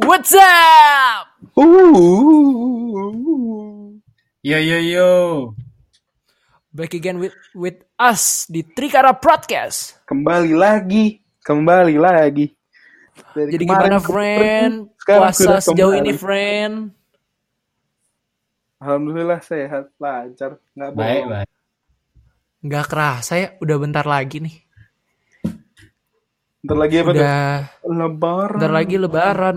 What's up? Uh. Yo yo yo. Back again with with us di Trikara Podcast. Kembali lagi, kembali lagi. Dari Jadi kemarin gimana friend? Puasa sejauh kembali. ini friend? Alhamdulillah sehat, lancar, nggak Baik bohong. baik. Nggak kerasa ya, udah bentar lagi nih. Bentar lagi apa tuh? Udah Lebaran. bentar lagi lebaran.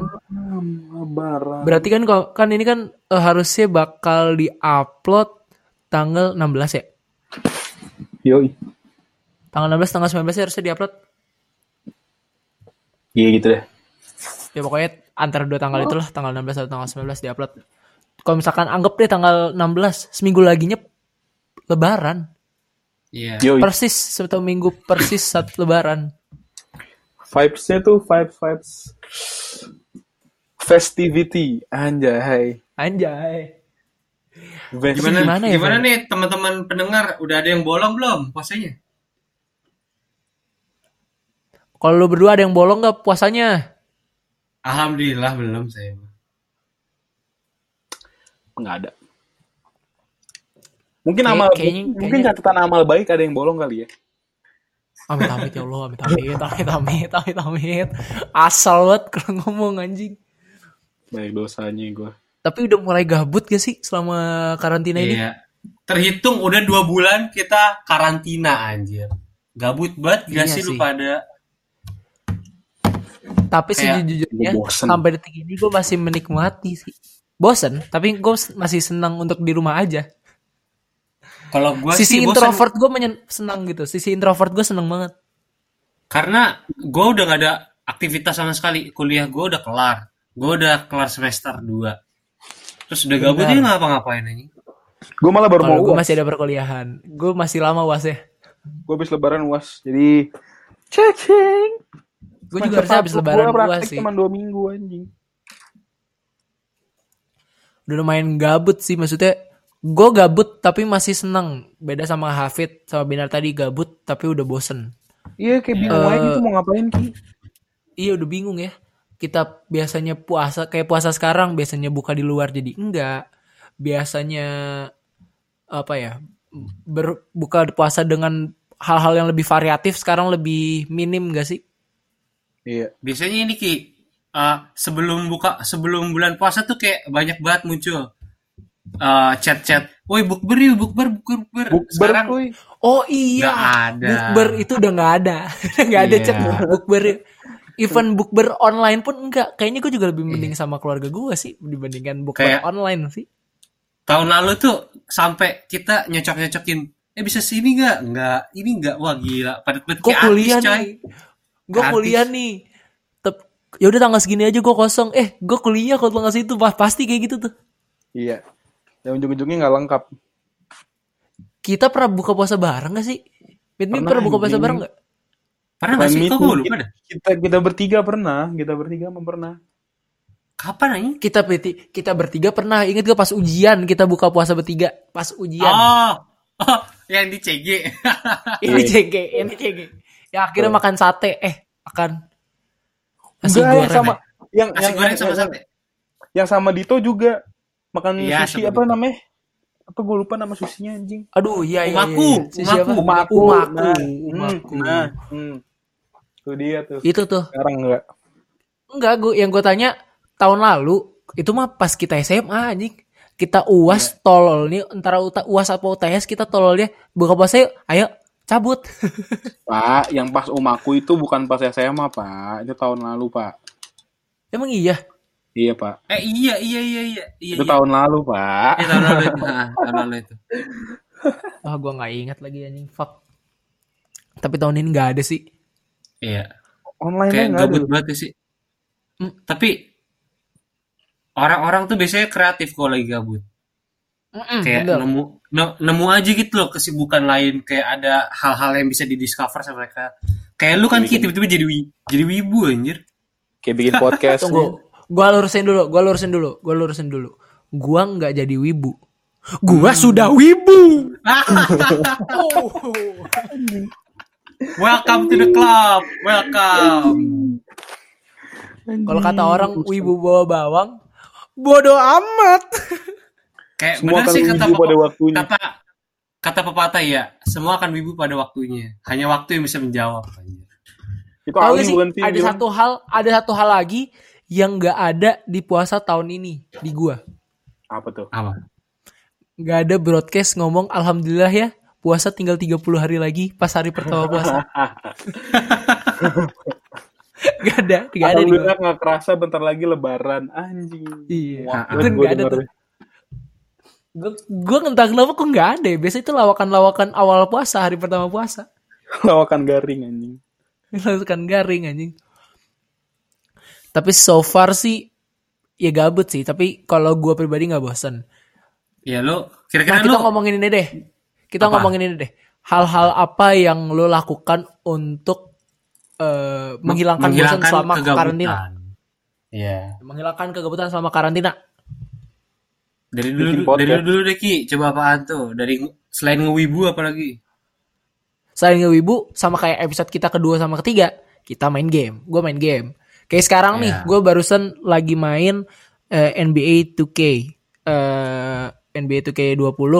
Lebaran. Berarti kan kok kan ini kan eh, harusnya bakal di-upload tanggal 16 ya? Yoi. Tanggal 16 tanggal 19 ya harusnya di-upload. Iya gitu deh. Ya pokoknya antara dua tanggal itulah tanggal 16 atau tanggal 19 di-upload. Kalau misalkan anggap deh tanggal 16, seminggu laginya lebaran. Iya. Yoi. Persis satu minggu persis saat lebaran. Vibes-nya tuh vibes vibes festivity, anjay. Anjay. Fest- Gimana gimana gimana, ya, Fred? nih teman-teman pendengar udah ada yang bolong belum puasanya? Kalau lu berdua ada yang bolong gak puasanya? Alhamdulillah belum saya. Nggak ada. Mungkin Kayak- amal kayaknya- mungkin kayaknya- catatan amal baik ada yang bolong kali ya. Amit amit ya Allah, amit amit, amit amit, amit amit. Asal banget kalau ngomong anjing. Baik dosanya gue. Tapi udah mulai gabut gak sih selama karantina ini? Iya. Terhitung udah dua bulan kita karantina anjir. Gabut banget gak Iya sih lu sih. pada? Tapi Kayak- sejujurnya sampai detik ini gue masih menikmati sih. Bosen, tapi gue masih senang untuk di rumah aja. Kalau gua Sisi sih introvert gue senang gitu. Sisi introvert gue seneng banget. karena gua udah gak ada aktivitas sama sekali. Kuliah gua udah kelar. Gua udah kelar semester 2. Terus udah gabut ini ngapa-ngapain anjing? Gue malah baru mau Kalau gue masih ada perkuliahan, gue masih lama uas ya. Gue habis lebaran uas. Jadi cacing. Gue juga harusnya habis lebaran uas sih. Cuma dua minggu anjing. Udah lumayan gabut sih maksudnya. Gue gabut tapi masih seneng. Beda sama Hafid sama Binar tadi gabut tapi udah bosen. Iya kayak bingung aja gitu mau ngapain ki. Iya udah bingung ya. Kita biasanya puasa kayak puasa sekarang biasanya buka di luar jadi enggak. Biasanya apa ya? Berbuka puasa dengan hal-hal yang lebih variatif sekarang lebih minim gak sih? Iya. Biasanya ini Ki, eh, sebelum buka sebelum bulan puasa tuh kayak banyak banget muncul eh, chat-chat. Woi bukber yuk, bukber, bukber, bukber. Bukber Sekarang kuy. Oh iya. Ada. Bukber itu udah nggak ada. nggak ada Iya. chat bukber. Even bukber online pun enggak. Kayaknya gue juga lebih mending sama keluarga gue sih dibandingkan bukber Kayak- online sih. tahun lalu tuh sampai kita nyocok-nyocokin, eh bisa sini nggak? Nggak, ini nggak. Wah gila, padat banget Gue kayak kuliah artis, coy. nih. Gue kuliah nih. Tep, ya udah tanggal segini aja gue kosong. Eh, gue kuliah kalau tanggal situ Pa- pasti kayak gitu tuh. Iya. Yang ujung-ujungnya nggak lengkap. Kita pernah buka puasa bareng gak sih? Mit Mit Pernah, pernah buka puasa bareng gak? Pernah nggak sih? Kok gue lupa. Kita kita bertiga pernah, kita bertiga emang pernah. Kapan anjing? Kita kita bertiga pernah inget gak pas ujian kita buka puasa bertiga pas ujian. Oh, oh, yang di CG. ini. CG, ini CG. Ya akhirnya makan sate, eh makan nasi Enggak, yang goreng. sama yang Nasi yang, goreng sama yang, sate. yang sama Dito juga makan Iya, sushi apa Dito. namanya? Apa gue lupa nama sushinya anjing. Aduh, iya iya. Umaku, iya. Siapa? Umaku. Umaku, Umaku. Nah, Umaku. hmm, nah, hmm. Tuh dia tuh. Itu tuh. Sekarang enggak. Enggak, gue yang gue tanya tahun lalu itu mah pas kita SMA anjing. Kita UAS tolol nih antara UAS apa UTS kita tololnya buka puasa yuk, ayo cabut. Pak, yang pas umaku itu bukan pas SMA, Pak. Itu tahun lalu, Pak. Emang iya? Iya, Pak. Eh iya, iya, iya, iya. iya, Itu iya. tahun lalu, Pak. Iya, tahun lalu itu. Nah, tahun lalu itu. Wah, gue nggak ingat lagi anjing. Fuck. Tapi tahun ini nggak ada sih. Iya. Online Kayak gabut banget sih. Hmm, Tapi orang-orang tuh biasanya kreatif kalau lagi gabut. kayak bener. nemu ne- nemu aja gitu loh kesibukan lain kayak ada hal-hal yang bisa didiscover sama mereka kayak lu kan Ki, tiba-tiba jadi wi jadi wibu anjir Kayak bikin podcast. Tunggu, gua lurusin dulu, gua lurusin dulu, gua lurusin dulu. Gua nggak jadi wibu. Gua sudah wibu. welcome to the club welcome Kalau kata orang wibu bawa bawang, bodoh amat. Kayak Semua bener akan sih kata wibu pada waktunya. kata kata pepatah ya, semua akan wibu pada waktunya. Hanya waktu yang bisa menjawab. Itu Tahu sih? bukan sih? Ada satu hal, ada satu hal lagi yang nggak ada di puasa tahun ini di gua. Apa tuh? Apa? Nggak ada broadcast ngomong alhamdulillah ya puasa tinggal 30 hari lagi pas hari pertama puasa. Gak ada, gak ada di gua. Alhamdulillah nggak kerasa bentar lagi lebaran. Anjing. Iya, Wah, itu nggak ada tuh. Gue gue entah kenapa kok nggak ada. ya. Biasanya itu lawakan-lawakan awal puasa, hari pertama puasa. Lawakan garing anjing. Lawakan garing anjing. Tapi so far sih ya gabut sih. Tapi kalau gue pribadi nggak bosan. Ya lu Nah kira-kira kita lu ngomongin ini deh. Kita Apa? ngomongin ini deh. Hal-hal apa yang lo lakukan untuk eh, menghilangkan, bosan selama kegabutan. karantina? Iya. Menghilangkan kegabutan selama karantina. Dari dulu dari podcast. dulu deh Ki, coba apaan tuh? Dari selain ngewibu apalagi? Selain ngewibu, sama kayak episode kita kedua sama ketiga, kita main game. Gue main game. Kayak sekarang nih, Iya. gue barusan lagi main eh, NBA 2K. eh, NBA 2K20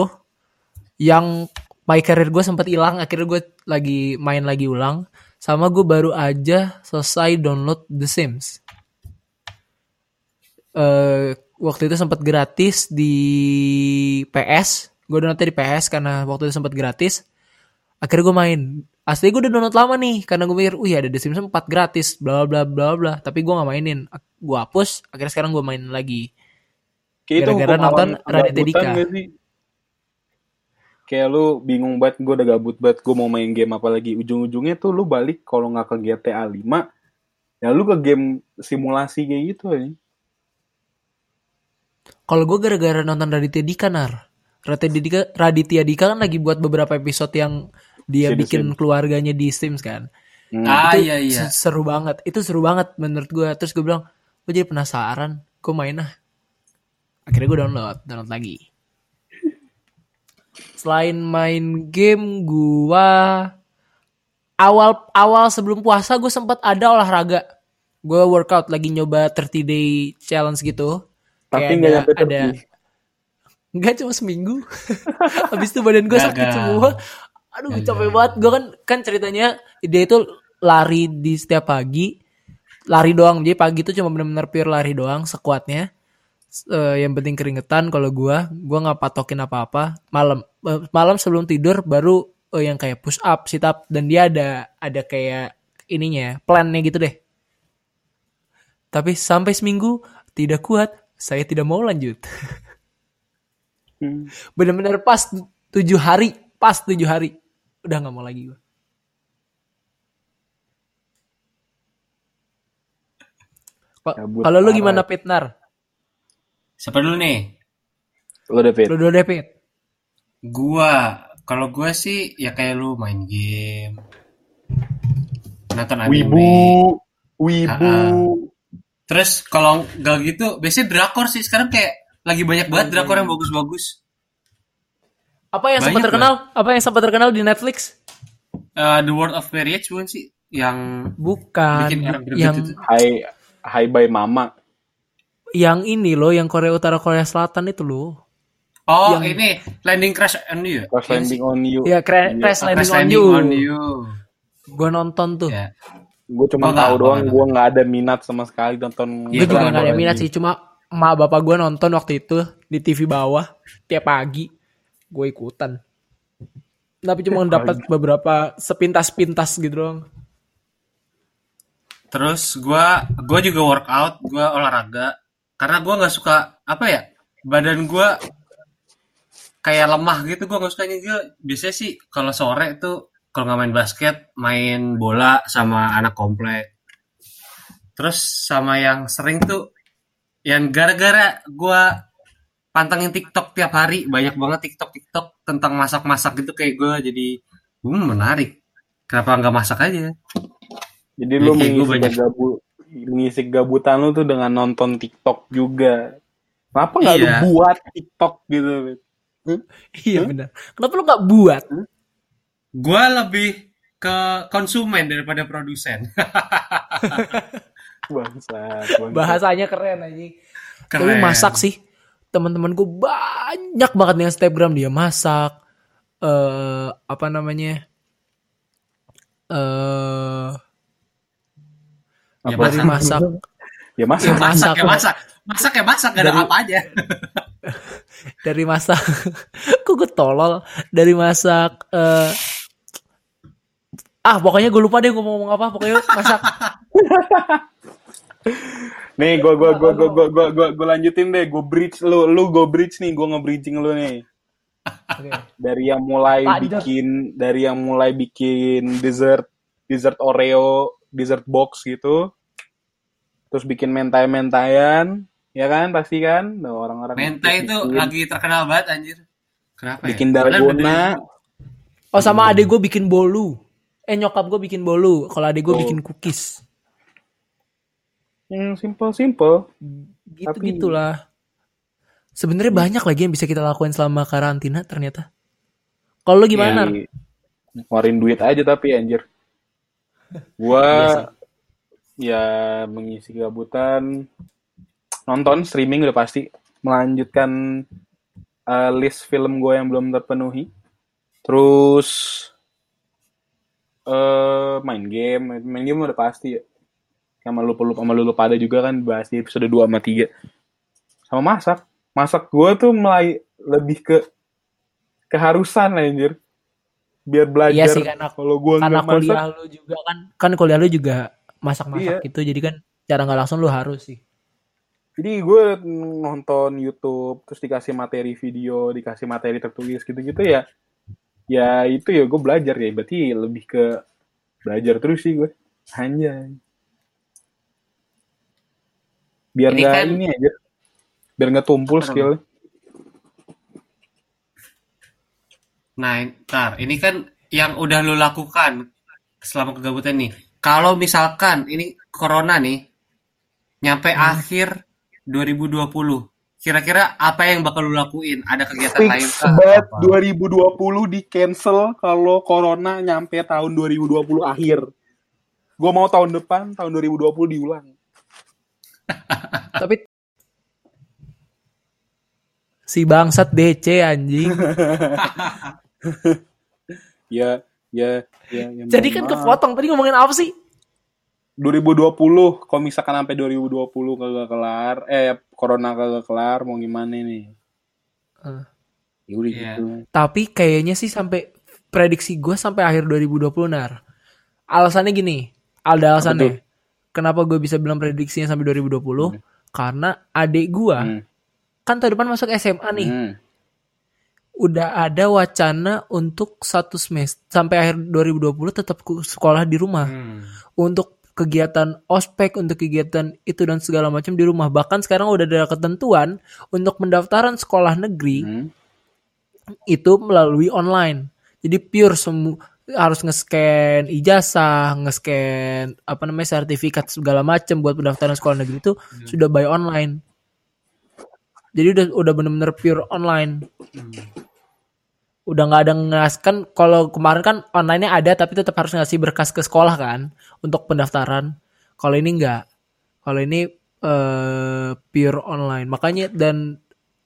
yang my career gue sempat hilang akhirnya gue lagi main lagi ulang sama gue baru aja selesai download The Sims eh waktu itu sempat gratis di PS gue downloadnya di PS karena waktu itu sempat gratis akhirnya gue main asli gue udah download lama nih karena gue mikir wih ada The Sims 4 gratis bla bla bla bla tapi gue nggak mainin gue hapus akhirnya sekarang gue main lagi Gara-gara nonton Raditya Dika. Kayak lu bingung banget, gue udah gabut banget, gue mau main game apa lagi. Ujung-ujungnya tuh lu balik kalau nggak ke GTA 5, ya lu ke game simulasi kayak gitu ya. Kalau gue gara-gara nonton Raditya Dika nar. Raditya Dika, Raditya Dika kan lagi buat beberapa episode yang dia bikin keluarganya di Sims kan. Hmm. Ah itu iya iya. se- seru banget. Itu seru banget menurut gue. Terus gue bilang, gue jadi penasaran. Gue main ah. Akhirnya gue download, download lagi. Selain main game, gue awal awal sebelum puasa gue sempat ada olahraga. Gue workout lagi nyoba 30 day challenge gitu. Tapi Kayak nggak ada- nyampe ada. Enggak cuma seminggu. Habis itu badan gue sakit semua. Aduh Gagal. capek banget. Gue kan kan ceritanya dia itu lari di setiap pagi. Lari doang. Jadi pagi itu cuma benar-benar pure lari doang sekuatnya. Eh, yang penting keringetan kalau gue. Gue nggak patokin apa-apa. Malam eh, malam sebelum tidur baru eh, yang kayak push up, sit up. Dan dia ada ada kayak ininya, plannya gitu deh. Tapi sampai seminggu tidak kuat. Saya tidak mau lanjut. Hmm. bener-bener pas tujuh hari pas tujuh hari udah nggak mau lagi gue kalau lu gimana Pitnar Siapa dulu nih? Lu udah fit. lu dulu deh Pit Gua, kalau gua sih ya kayak lu main game, nonton anime. Wibu, wibu. Terus kalau nggak gitu, biasanya drakor sih. Sekarang kayak lagi banyak banget drakor yang bagus-bagus. Apa yang sempat terkenal apa yang sempat terkenal di Netflix Eh, The World of Marriage bukan sih? Yang bukan Bikin yang itu. Hai, hai bye mama. yang ini loh yang Korea Utara Korea Selatan itu loh Oh, Yang- ini Landing Crash on You. ya? Crash landing on you. ya Cra- Iya. Crash Landing Crash on Landing You, on You. gue nonton tuh Ya. Gue cuma Oh, tahu doang, gue nggak ada minat sama sekali nonton. Iya, gue juga gua nggak ada minat sih cuma emak bapak gue nonton waktu itu di TV bawah tiap pagi gue ikutan tapi cuma dapat beberapa sepintas-pintas gitu doang Terus gua gua juga workout, gua olahraga karena gua nggak suka apa ya? Badan gua kayak lemah gitu, gua nggak suka gua biasanya sih kalau sore tuh kalau nggak main basket, main bola sama anak komplek. Terus sama yang sering tuh yang gara-gara gua pantengin TikTok tiap hari, banyak banget TikTok TikTok tentang masak-masak gitu kayak gua jadi hmm, menarik. Kenapa nggak masak aja? Jadi lu mengisi banyak. gabu, mengisi gabutan lu tuh dengan nonton TikTok juga. Kenapa nggak lu Iya. buat TikTok gitu? Bet? iya benar kenapa lu nggak buat Gua lebih ke konsumen daripada produsen. Bangsat, bangsat. Bahasanya keren anjing. Tapi Keren. masak sih. Teman-teman gue banyak banget yang Instagram dia masak. eh apa namanya? Eh Ya, dari masak. masak. Ya Ya, masa masak. Masak ya masak. Masak ya masak gak ada apa aja. dari masak kok gue tolol dari masak eh ah pokoknya gue lupa deh gue mau ngomong apa pokoknya masak Nih, gua gua gua gua gua gua gua, gua lanjutin deh. Gua bridge lu, lu gua bridge nih, gua nge-bridging lu nih. Oke. Dari yang mulai Lanjut. bikin dari yang mulai bikin dessert dessert Oreo, dessert box gitu. Terus bikin mentai-mentayan, ya kan? Pasti kan? Nah, orang-orang Mentai itu bikin, lagi terkenal banget anjir. Kenapa bikin ya? Dalgona. oh sama adek gue bikin bolu eh nyokap gue bikin bolu kalau adek gue Oh. bikin cookies Yang simple-simple. gitu Tapi- gitulah sebenarnya banyak lagi yang bisa kita lakuin selama karantina ternyata kalau lu gimana Ya, ngeluarin duit aja tapi anjir. Gua ya mengisi kegabutan nonton streaming udah pasti melanjutkan uh, list film gue yang belum terpenuhi. Terus eh main game, main game udah pasti ya. Sama lu lu sama lu pada juga kan bahas di episode 2 sama 3. Sama masak. Masak gue tuh mulai lebih ke keharusan anjir. Biar belajar. Iya sih, karena- kalau gue karena nggak masak, kuliah lu juga kan kan kuliah lu juga masak-masak Iya. gitu jadi kan cara nggak langsung lu harus sih Jadi gue nonton YouTube, terus dikasih materi video, dikasih materi tertulis gitu-gitu ya. Ya itu ya gue belajar ya. Berarti lebih ke belajar terus sih gue. Anjay. Biar Ini nggak kan- ini aja. Biar nggak tumpul skill. Nah, ntar ini kan yang udah lu lakukan selama kegabutan nih. Kalau misalkan ini corona nih nyampe akhir 2020, kira-kira apa yang bakal lu lakuin? Ada kegiatan lain Fix kah? banget Apa? 2020 di cancel kalau corona nyampe tahun 2020 akhir. Gue mau tahun depan, tahun 2020 diulang. Tapi si bangsat DC anjing Ya, ya, ya. ya jadi kan kepotong tadi ngomongin apa sih 2020 kalau misalkan sampai 2020 kagak kelar eh corona kagak kelar mau gimana nih Eh. ya udah Iya. gitu Tapi kayaknya sih sampai prediksi gue sampai akhir 2020 nar. Alasannya gini, ada alasannya. Kenapa gue bisa bilang prediksinya sampai 2020? Karena adik gue Hmm. kan tahun depan masuk SMA nih. Hmm. Udah ada wacana untuk satu semester sampai akhir 2020 tetap ku- sekolah di rumah. Hmm. Untuk kegiatan ospek, untuk kegiatan itu dan segala macam di rumah. Bahkan sekarang udah ada ketentuan untuk pendaftaran sekolah negeri Hmm. itu melalui online. Jadi pure semu harus nge-scan ijazah, nge-scan apa namanya sertifikat segala macam buat pendaftaran sekolah negeri itu sudah by online. Jadi udah udah bener-bener pure online. Udah nggak ada ngas kan kalau kemarin kan online-nya ada tapi tetap harus ngasih berkas ke sekolah kan untuk pendaftaran. Kalau ini enggak. Kalau ini eh, pure online. Makanya dan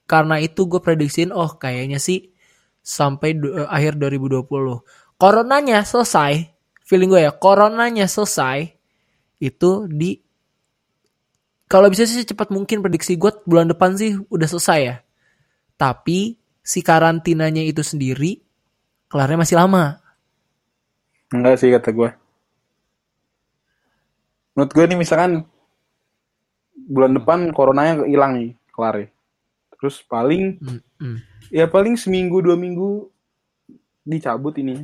karena itu gue prediksiin oh kayaknya sih sampai eh, akhir 2020. Coronanya selesai, feeling gue ya, coronanya selesai itu di kalau bisa sih cepat mungkin prediksi gue bulan depan sih udah selesai ya. Tapi si karantinanya itu sendiri kelarnya masih lama. enggak sih kata gue menurut gue nih misalkan bulan depan coronanya hilang nih kelar ya terus paling Mm, mm. ya paling seminggu dua minggu dicabut ini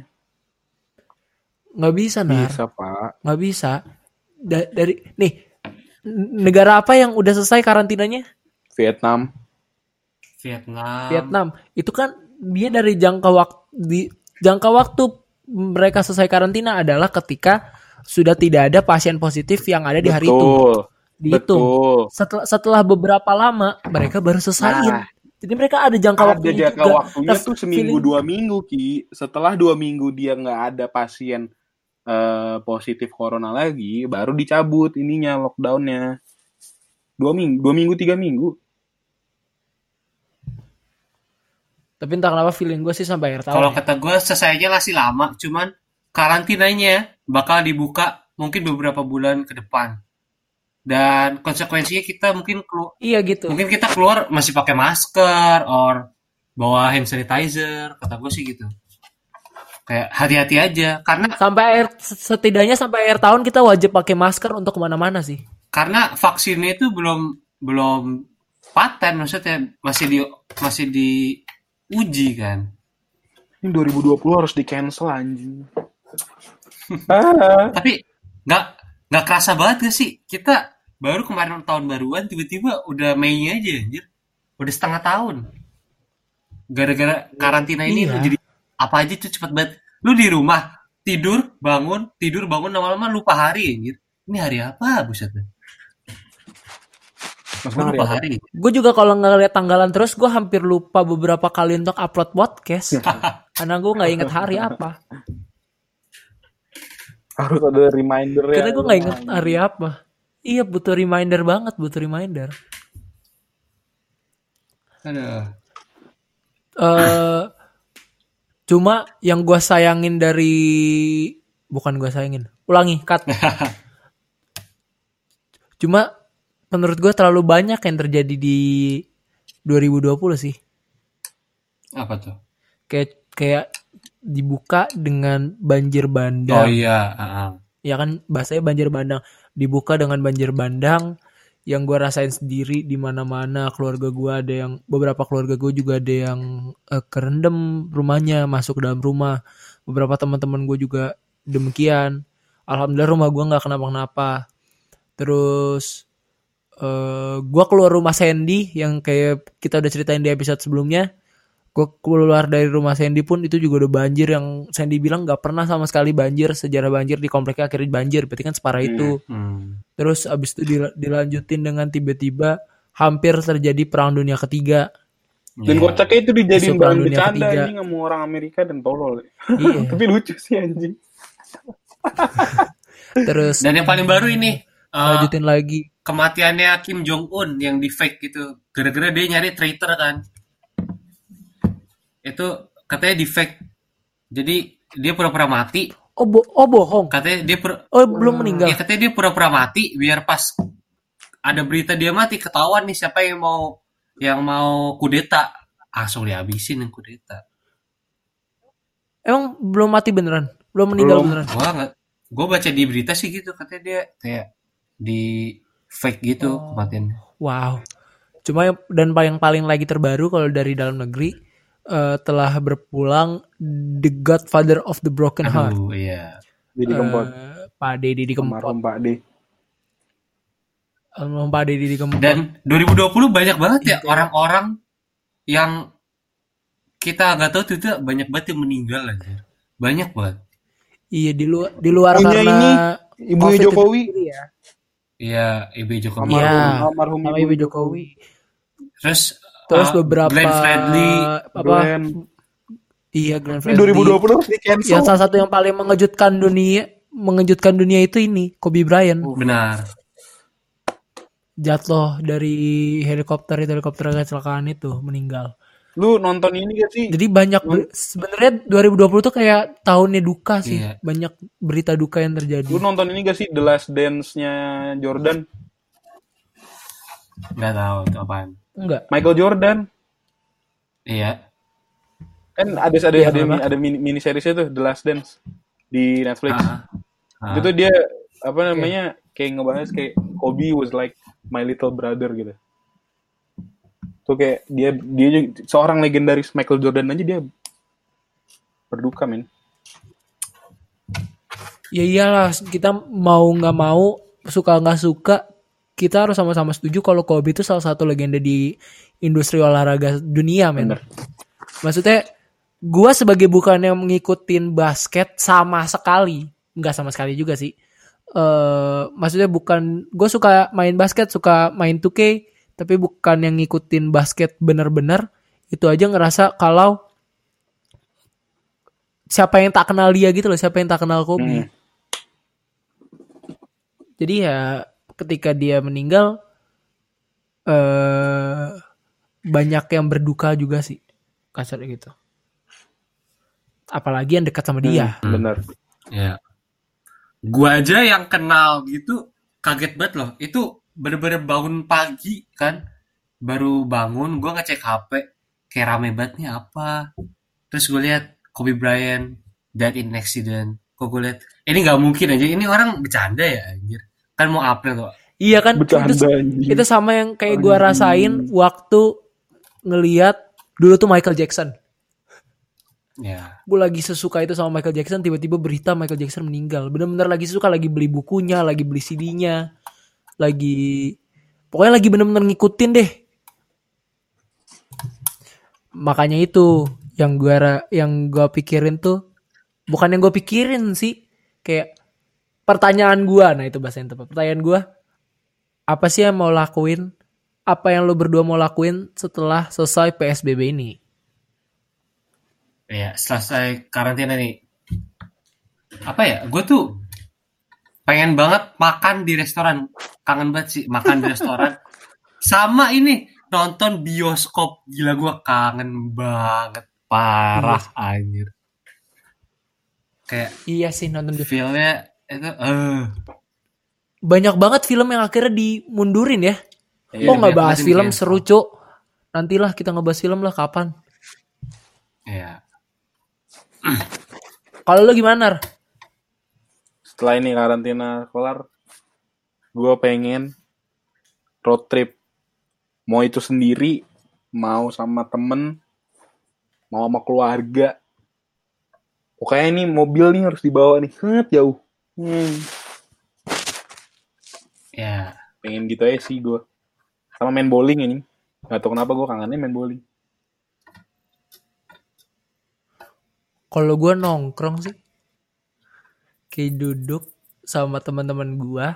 Nggak bisa nar, bisa pak. Nggak bisa. Da- dari nih negara apa yang udah selesai karantinanya? Vietnam. Vietnam. Vietnam. Itu kan dia dari jangka waktu di jangka waktu mereka selesai karantina adalah ketika sudah tidak ada pasien positif yang ada di hari itu. Betul. Dihitung. Betul. Setelah setelah beberapa lama mereka baru selesaiin Nah, jadi mereka ada jangka ada waktunya jangka juga. waktunya Nah, tuh seminggu feeling- dua minggu ki. Setelah dua minggu dia nggak ada pasien eh, positif corona lagi, baru dicabut ininya lockdownnya. Dua minggu, dua minggu, tiga minggu. Tapi entah kenapa feeling gue sih sampai akhir tahun. Kalau ya. kata gue selesainya masih lama, cuman karantinanya bakal dibuka mungkin beberapa bulan ke depan. Dan konsekuensinya kita mungkin kelu- Iya gitu. mungkin kita keluar masih pakai masker or bawa hand sanitizer, kata gue sih gitu. Kayak hati-hati aja karena Sampai akhir setidaknya sampai akhir tahun kita wajib pakai masker untuk ke mana-mana sih. karena vaksinnya itu belum belum paten maksudnya masih di masih diuji kan. Ini 2020 harus di cancel anjing. Tapi nggak nggak kerasa banget gak sih kita baru kemarin tahun baruan tiba-tiba udah Mei aja anjir. Udah setengah tahun. Gara-gara karantina ini Iya. jadi apa aja tuh cepet banget. Lu di rumah tidur bangun tidur bangun lama-lama lupa hari anjir. Ini hari apa buset dah. Mas Gua Mari, lupa apa? hari. Gue juga kalau ngeliat tanggalan terus gue hampir lupa beberapa kali untuk upload podcast. Karena gue nggak inget hari apa. harus ada reminder ya. Karena gue nggak inget hari apa. Iya butuh reminder banget, butuh reminder. Aduh. eh cuma yang gue sayangin dari bukan gue sayangin, ulangi cut. cuma menurut gue terlalu banyak yang terjadi di 2020 sih. Apa tuh? Kayak kayak dibuka dengan banjir Oh bandang. iya, ah, ah. ya kan bahasanya banjir bandang dibuka dengan banjir bandang yang gue rasain sendiri di mana-mana keluarga gue ada yang beberapa keluarga gue juga ada yang eh, kerendam rumahnya masuk dalam rumah. Beberapa teman-teman gue juga demikian. Alhamdulillah rumah gue nggak kenapa-kenapa. Terus eh gue keluar rumah Sandy yang kayak kita udah ceritain di episode sebelumnya gue keluar dari rumah Sandy pun itu juga udah banjir yang Sandy bilang nggak pernah sama sekali banjir sejarah banjir di kompleknya akhirnya banjir berarti kan separah itu Hmm. terus abis itu dil- dilanjutin dengan tiba-tiba hampir terjadi perang dunia ketiga Dan Iya. kocaknya itu dijadiin bahan Perang Dunia bercanda Ketiga. anjing sama orang Amerika dan tolol. iya Tapi lucu sih anjing. terus Dan yang paling baru ini eh, lanjutin lagi kematiannya Kim Jong Un yang di fake gitu gara-gara dia nyari traitor kan itu katanya di fake jadi dia pura-pura mati. Oh bo- oh bohong. Katanya dia pura oh belum meninggal. Ya katanya dia pura-pura mati biar pas ada berita dia mati ketahuan nih siapa yang mau yang mau kudeta. Langsung dihabisin yang kudeta. Emang belum mati beneran? Belum meninggal Belum. beneran? Gua nggak gua baca di berita sih gitu katanya dia kayak di fake gitu Oh. kematiannya. Wow. Cuma yang, dan paling paling lagi terbaru kalau dari dalam negeri eh, telah berpulang The Godfather of the Broken Heart aduh iya Jadi kempot. Eh, Pak Deddy di Kempot Almarhum Pak D. Almarhum Pak Deddy di Kempot Dan 2020 banyak banget ya Iya. orang-orang yang kita nggak tahu tuh tuh banyak banget yang meninggal aja. Banyak banget. iya di luar di luar Punya karena ini, itu Jokowi. sendiri ya. Iya, Ibu Jokowi. Iya. Almarhum, almarhum sama ibu Ibu Jokowi Terus terus uh, beberapa Glenn Fredly. apa Glenn. iya Glenn Fredly 2020 harus di cancel. yang salah satu yang paling mengejutkan dunia mengejutkan dunia itu ini Kobe Bryant Benar. jatuh dari helikopter itu helikopter kecelakaan itu meninggal Lu nonton ini gak sih? jadi banyak sebenarnya 2020 tuh kayak tahunnya duka sih Iya. banyak berita duka yang terjadi Lu nonton ini gak sih The Last Dance-nya Jordan? Nggak tahu itu apaan. Enggak Michael Jordan. Iya. Kan ada ada Iya, ada, kenapa? ada mini, mini seriesnya tuh The Last Dance di Netflix. Ah, ah. Itu tuh dia apa namanya kayak ngebahas kayak Kobe was like my little brother gitu. Tuh kayak dia dia juga- seorang legendaris Michael Jordan aja dia berduka men. ya iyalah kita mau nggak mau suka nggak suka kita harus sama-sama setuju kalau Kobe itu salah satu legenda di industri olahraga dunia men Bener. maksudnya gua sebagai bukan yang ngikutin basket sama sekali nggak sama sekali juga sih eh maksudnya bukan gue suka main basket suka main 2K tapi bukan yang ngikutin basket bener-bener itu aja ngerasa kalau siapa yang tak kenal dia gitu loh siapa yang tak kenal Kobe Hmm. Jadi ya ketika dia meninggal eh banyak yang berduka juga sih. Kasar gitu. Apalagi yang dekat sama dia. Hmm, bener. Ya. Gua aja yang kenal gitu kaget banget loh. Itu bener-bener bangun pagi kan. Baru bangun, gua ngecek HP. Kayak rame banget nih apa. Terus gue lihat Kobe Bryant dead in accident. Kok gue lihat ini nggak mungkin aja. Ini orang bercanda ya anjir. Kan mau April tuh. Iya kan? Bercanda Itu, anjing. itu sama yang kayak gua rasain waktu ngeliat dulu tuh Michael Jackson. Ya. Gue lagi sesuka itu sama Michael Jackson, tiba-tiba berita Michael Jackson meninggal. Bener-bener lagi sesuka, lagi beli bukunya, lagi beli CD-nya, lagi pokoknya lagi bener-bener ngikutin deh. Makanya itu yang gua ra- yang gua pikirin tuh bukan yang gue pikirin sih, kayak pertanyaan gua. Nah itu bahasa yang tepat. Pertanyaan gua apa sih yang mau lakuin? Apa yang lo berdua mau lakuin setelah selesai PSBB ini? Ya, selesai karantina nih. Apa ya? Gue tuh pengen banget makan di restoran. Kangen banget sih makan di restoran. Sama ini nonton bioskop. Gila gue kangen banget. Parah anjir. Kayak Iya sih nonton di feel-nya itu eh banyak banget film yang akhirnya dimundurin ya. Iya, oh nggak bahas film yang seru cuk. Nantilah kita ngebahas film lah kapan. ya. Kalau lo gimana? Setelah ini karantina kelar, gue pengen road trip. Mau itu sendiri, mau sama temen, mau sama keluarga. Pokoknya ini mobil nih harus dibawa nih, Set, jauh. Hmm, Ya. pengen gitu aja sih gue. Sama main bowling ini. Gak tau kenapa gue kangennya main bowling. Kalau gue nongkrong sih, kayak duduk sama teman-teman gue,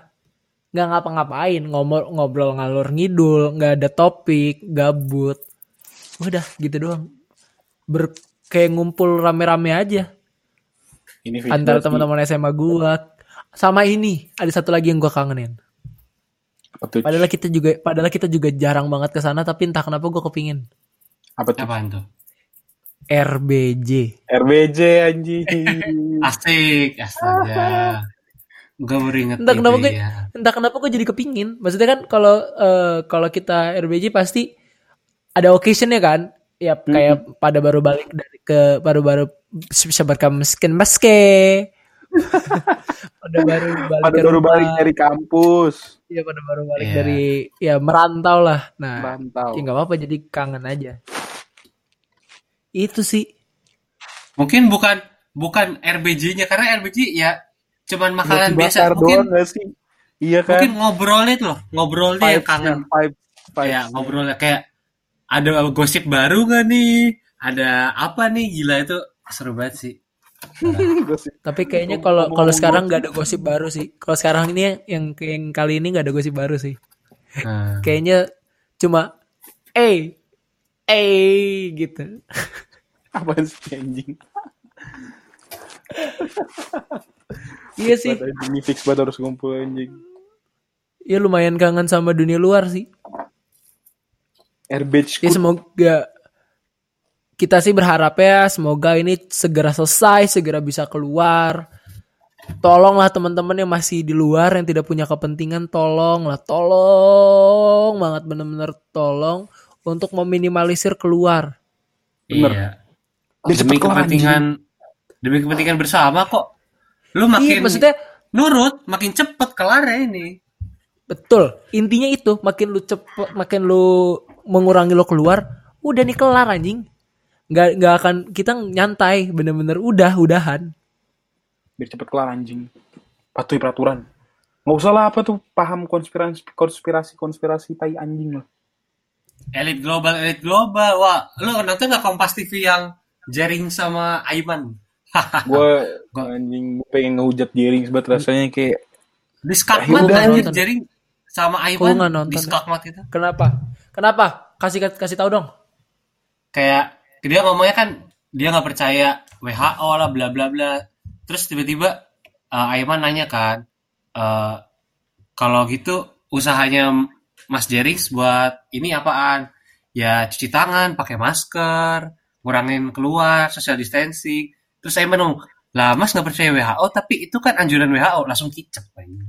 nggak ngapa-ngapain, ngobrol ngobrol ngalur ngidul, nggak ada topik, gabut, udah gitu doang. Ber kayak ngumpul rame-rame aja Ini antara teman-teman SMA gue. Sama ini ada satu lagi yang gue kangenin. Apa tuh? Padahal kita juga padahal kita juga jarang banget ke sana tapi entah kenapa gue kepingin Apa tuh? Apaan tuh? RBJ. RBJ anjing. Asik, astaga. Gue baru inget Entah kenapa gue ya. entah kenapa gue jadi kepingin. Maksudnya kan kalau eh, kalau kita RBJ pasti ada occasionnya kan. Ya kayak pada baru balik dari ke baru-baru bisa miskin meske. pada baru balik Pada baru rumah. balik dari kampus. Iya pada baru balik Iya. dari ya merantau lah. Nah, Rantau. ya nggak apa-apa jadi kangen aja. Itu sih. Mungkin bukan bukan RBJ-nya karena RBJ ya cuman makanan biasa. Mungkin doang gak sih? Iya kan? mungkin ngobrolnya tuh loh, ngobrolnya yang kangen. Five, five. Kayak ngobrolnya kayak ada gosip baru gak nih? Ada apa nih? Gila itu seru banget sih. Tapi kayaknya kalau kalau sekarang nggak ada gosip baru sih. Kalau sekarang ini yang yang kali ini nggak ada gosip baru sih. Nah, Kayaknya cuma eh eh gitu. Apaan sih anjing? Iya sih. Ini fix banget harus ngumpul anjing. Ya lumayan kangen sama dunia luar sih. Airbage Ya semoga kita sih berharap ya semoga ini segera selesai, segera bisa keluar. Tolonglah teman-teman yang masih di luar yang tidak punya kepentingan, tolonglah, tolong banget bener-bener tolong untuk meminimalisir keluar. Bener. iya. Demi kepentingan demi kepentingan bersama kok. Lu makin Iya, maksudnya nurut, makin cepet kelar ya ini. betul. Intinya itu, makin lu cepet, makin lu mengurangi lo keluar, udah nih kelar anjing. Nggak nggak akan kita nyantai, bener-bener udah udahan. biar cepet kelar anjing. Patuhi peraturan. Nggak usah lah apa tuh paham konspirasi konspirasi konspirasi tai anjing lah. Elit global, elit global. Wah, lu nonton nggak Kompas TV yang Jering sama Aiman? Gue anjing gua pengen ngehujat Jering sebat rasanya kayak Di skakmat Udah, anjir nonton. Jering sama Aiman nggak nonton. di skakmat itu. Kenapa? Kenapa? Kasih kasih tahu dong. Kayak dia ngomongnya kan dia nggak percaya WHO lah bla bla bla. Terus tiba-tiba eh, Aiman nanya kan, eh, kalau gitu usahanya Mas Jerings buat ini apaan? Ya cuci tangan, pakai masker, ngurangin keluar, social distancing. Terus saya menung, lah Mas nggak percaya WHO, tapi itu kan anjuran WHO, langsung kicep.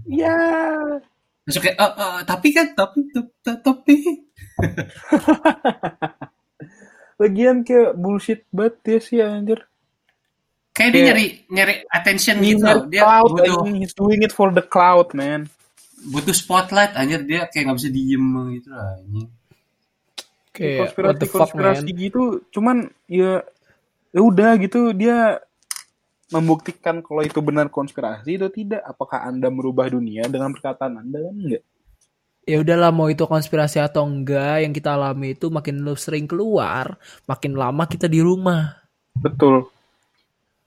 Iya. Langsung kayak, "Eh, eh, tapi kan, tapi, tapi, tapi. Lagian kayak bullshit banget dia sih anjir. Kayak dia nyari nyari attention He gitu. Dia cloud, butuh anjing. He's doing it for the cloud, man. butuh spotlight anjir dia kayak nggak bisa diem gitu lah anjing. Kayak what the fuck konspirasi man. gitu cuman ya ya udah gitu dia membuktikan kalau itu benar konspirasi atau tidak apakah anda merubah dunia dengan perkataan anda kan enggak Ya udahlah mau itu konspirasi atau enggak yang kita alami itu makin lu sering keluar, makin lama kita di rumah. betul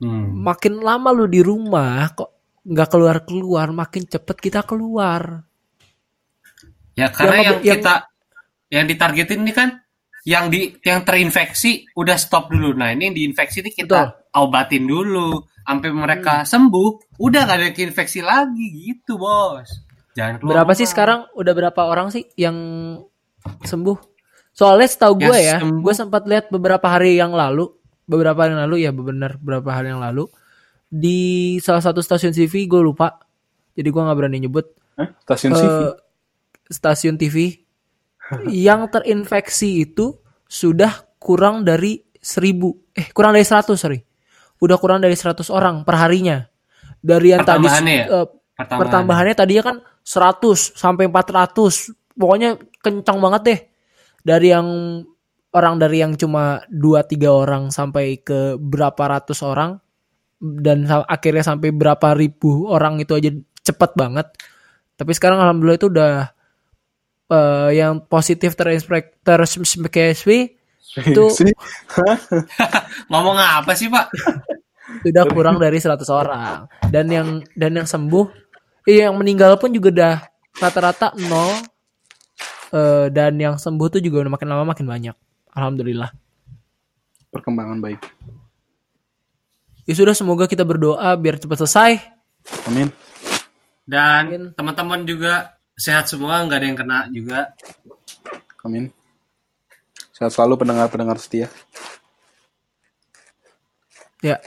Hmm. Makin lama lu di rumah kok nggak keluar-keluar, makin cepet kita keluar. Ya karena Yang- yang, yang- kita yang ditargetin ini kan yang di yang terinfeksi udah stop dulu. Nah ini yang diinfeksi ini kita obatin dulu sampai mereka sembuh. Udah gak ada infeksi lagi gitu bos. Jangan keluar Berapa sih rumah. sekarang? Udah berapa orang sih yang sembuh? Soalnya setahu gue Ya, ya, gue sempat lihat beberapa hari yang lalu, beberapa hari yang lalu ya benar beberapa hari yang lalu di salah satu stasiun TV gue lupa, jadi gue nggak berani nyebut Hah? stasiun eh, TV stasiun TV yang terinfeksi itu sudah kurang dari seribu, eh kurang dari 100 sorry, udah kurang dari 100 orang per harinya. Dari yang tadi Pertambahannya ya? eh, Pertambahan. pertambahannya tadinya kan 100 sampai 400 pokoknya kencang banget deh. Dari yang orang dari yang cuma 2-3 orang sampai ke berapa ratus orang. Dan akhirnya sampai berapa ribu orang itu aja cepet banget. Tapi sekarang alhamdulillah itu udah eh, yang positif terinspek terinfeksi itu? Ngomong apa sih pak? sudah kurang dari 100 orang. Dan yang dan yang sembuh iya yang meninggal pun juga udah rata-rata nol. Eh, dan yang sembuh tuh juga udah makin lama makin banyak. Alhamdulillah. Perkembangan baik. Ya sudah semoga kita berdoa biar cepat selesai. Amin. Dan teman-teman juga sehat semua, nggak ada yang kena juga. amin. Sehat selalu pendengar-pendengar setia. Ya.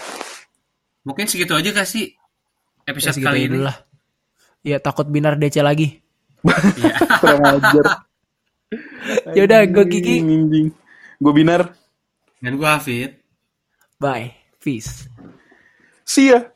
Mungkin segitu aja gak sih ya episode segitu kali ini? dulu lah ya takut binar DC lagi. Kurang ajar. Ya udah gue Kiki. gue binar. Dan gue Hafid. bye. Peace. See ya